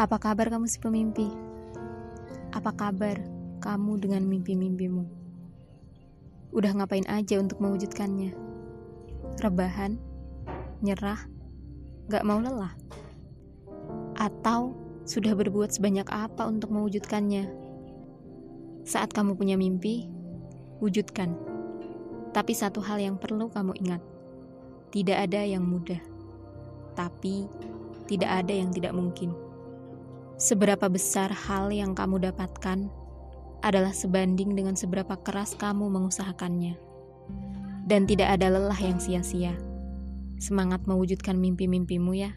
Apa kabar kamu si pemimpi? Apa kabar kamu dengan mimpi-mimpimu? Udah ngapain aja untuk mewujudkannya? Rebahan? Nyerah? Gak mau lelah? Atau sudah berbuat sebanyak apa untuk mewujudkannya? Saat kamu punya mimpi, wujudkan. Tapi satu hal yang perlu kamu ingat, tidak ada yang mudah, tapi tidak ada yang tidak mungkin. Seberapa besar hal yang kamu dapatkan adalah sebanding dengan seberapa keras kamu mengusahakannya. Dan tidak ada lelah yang sia-sia. Semangat mewujudkan mimpi-mimpimu ya.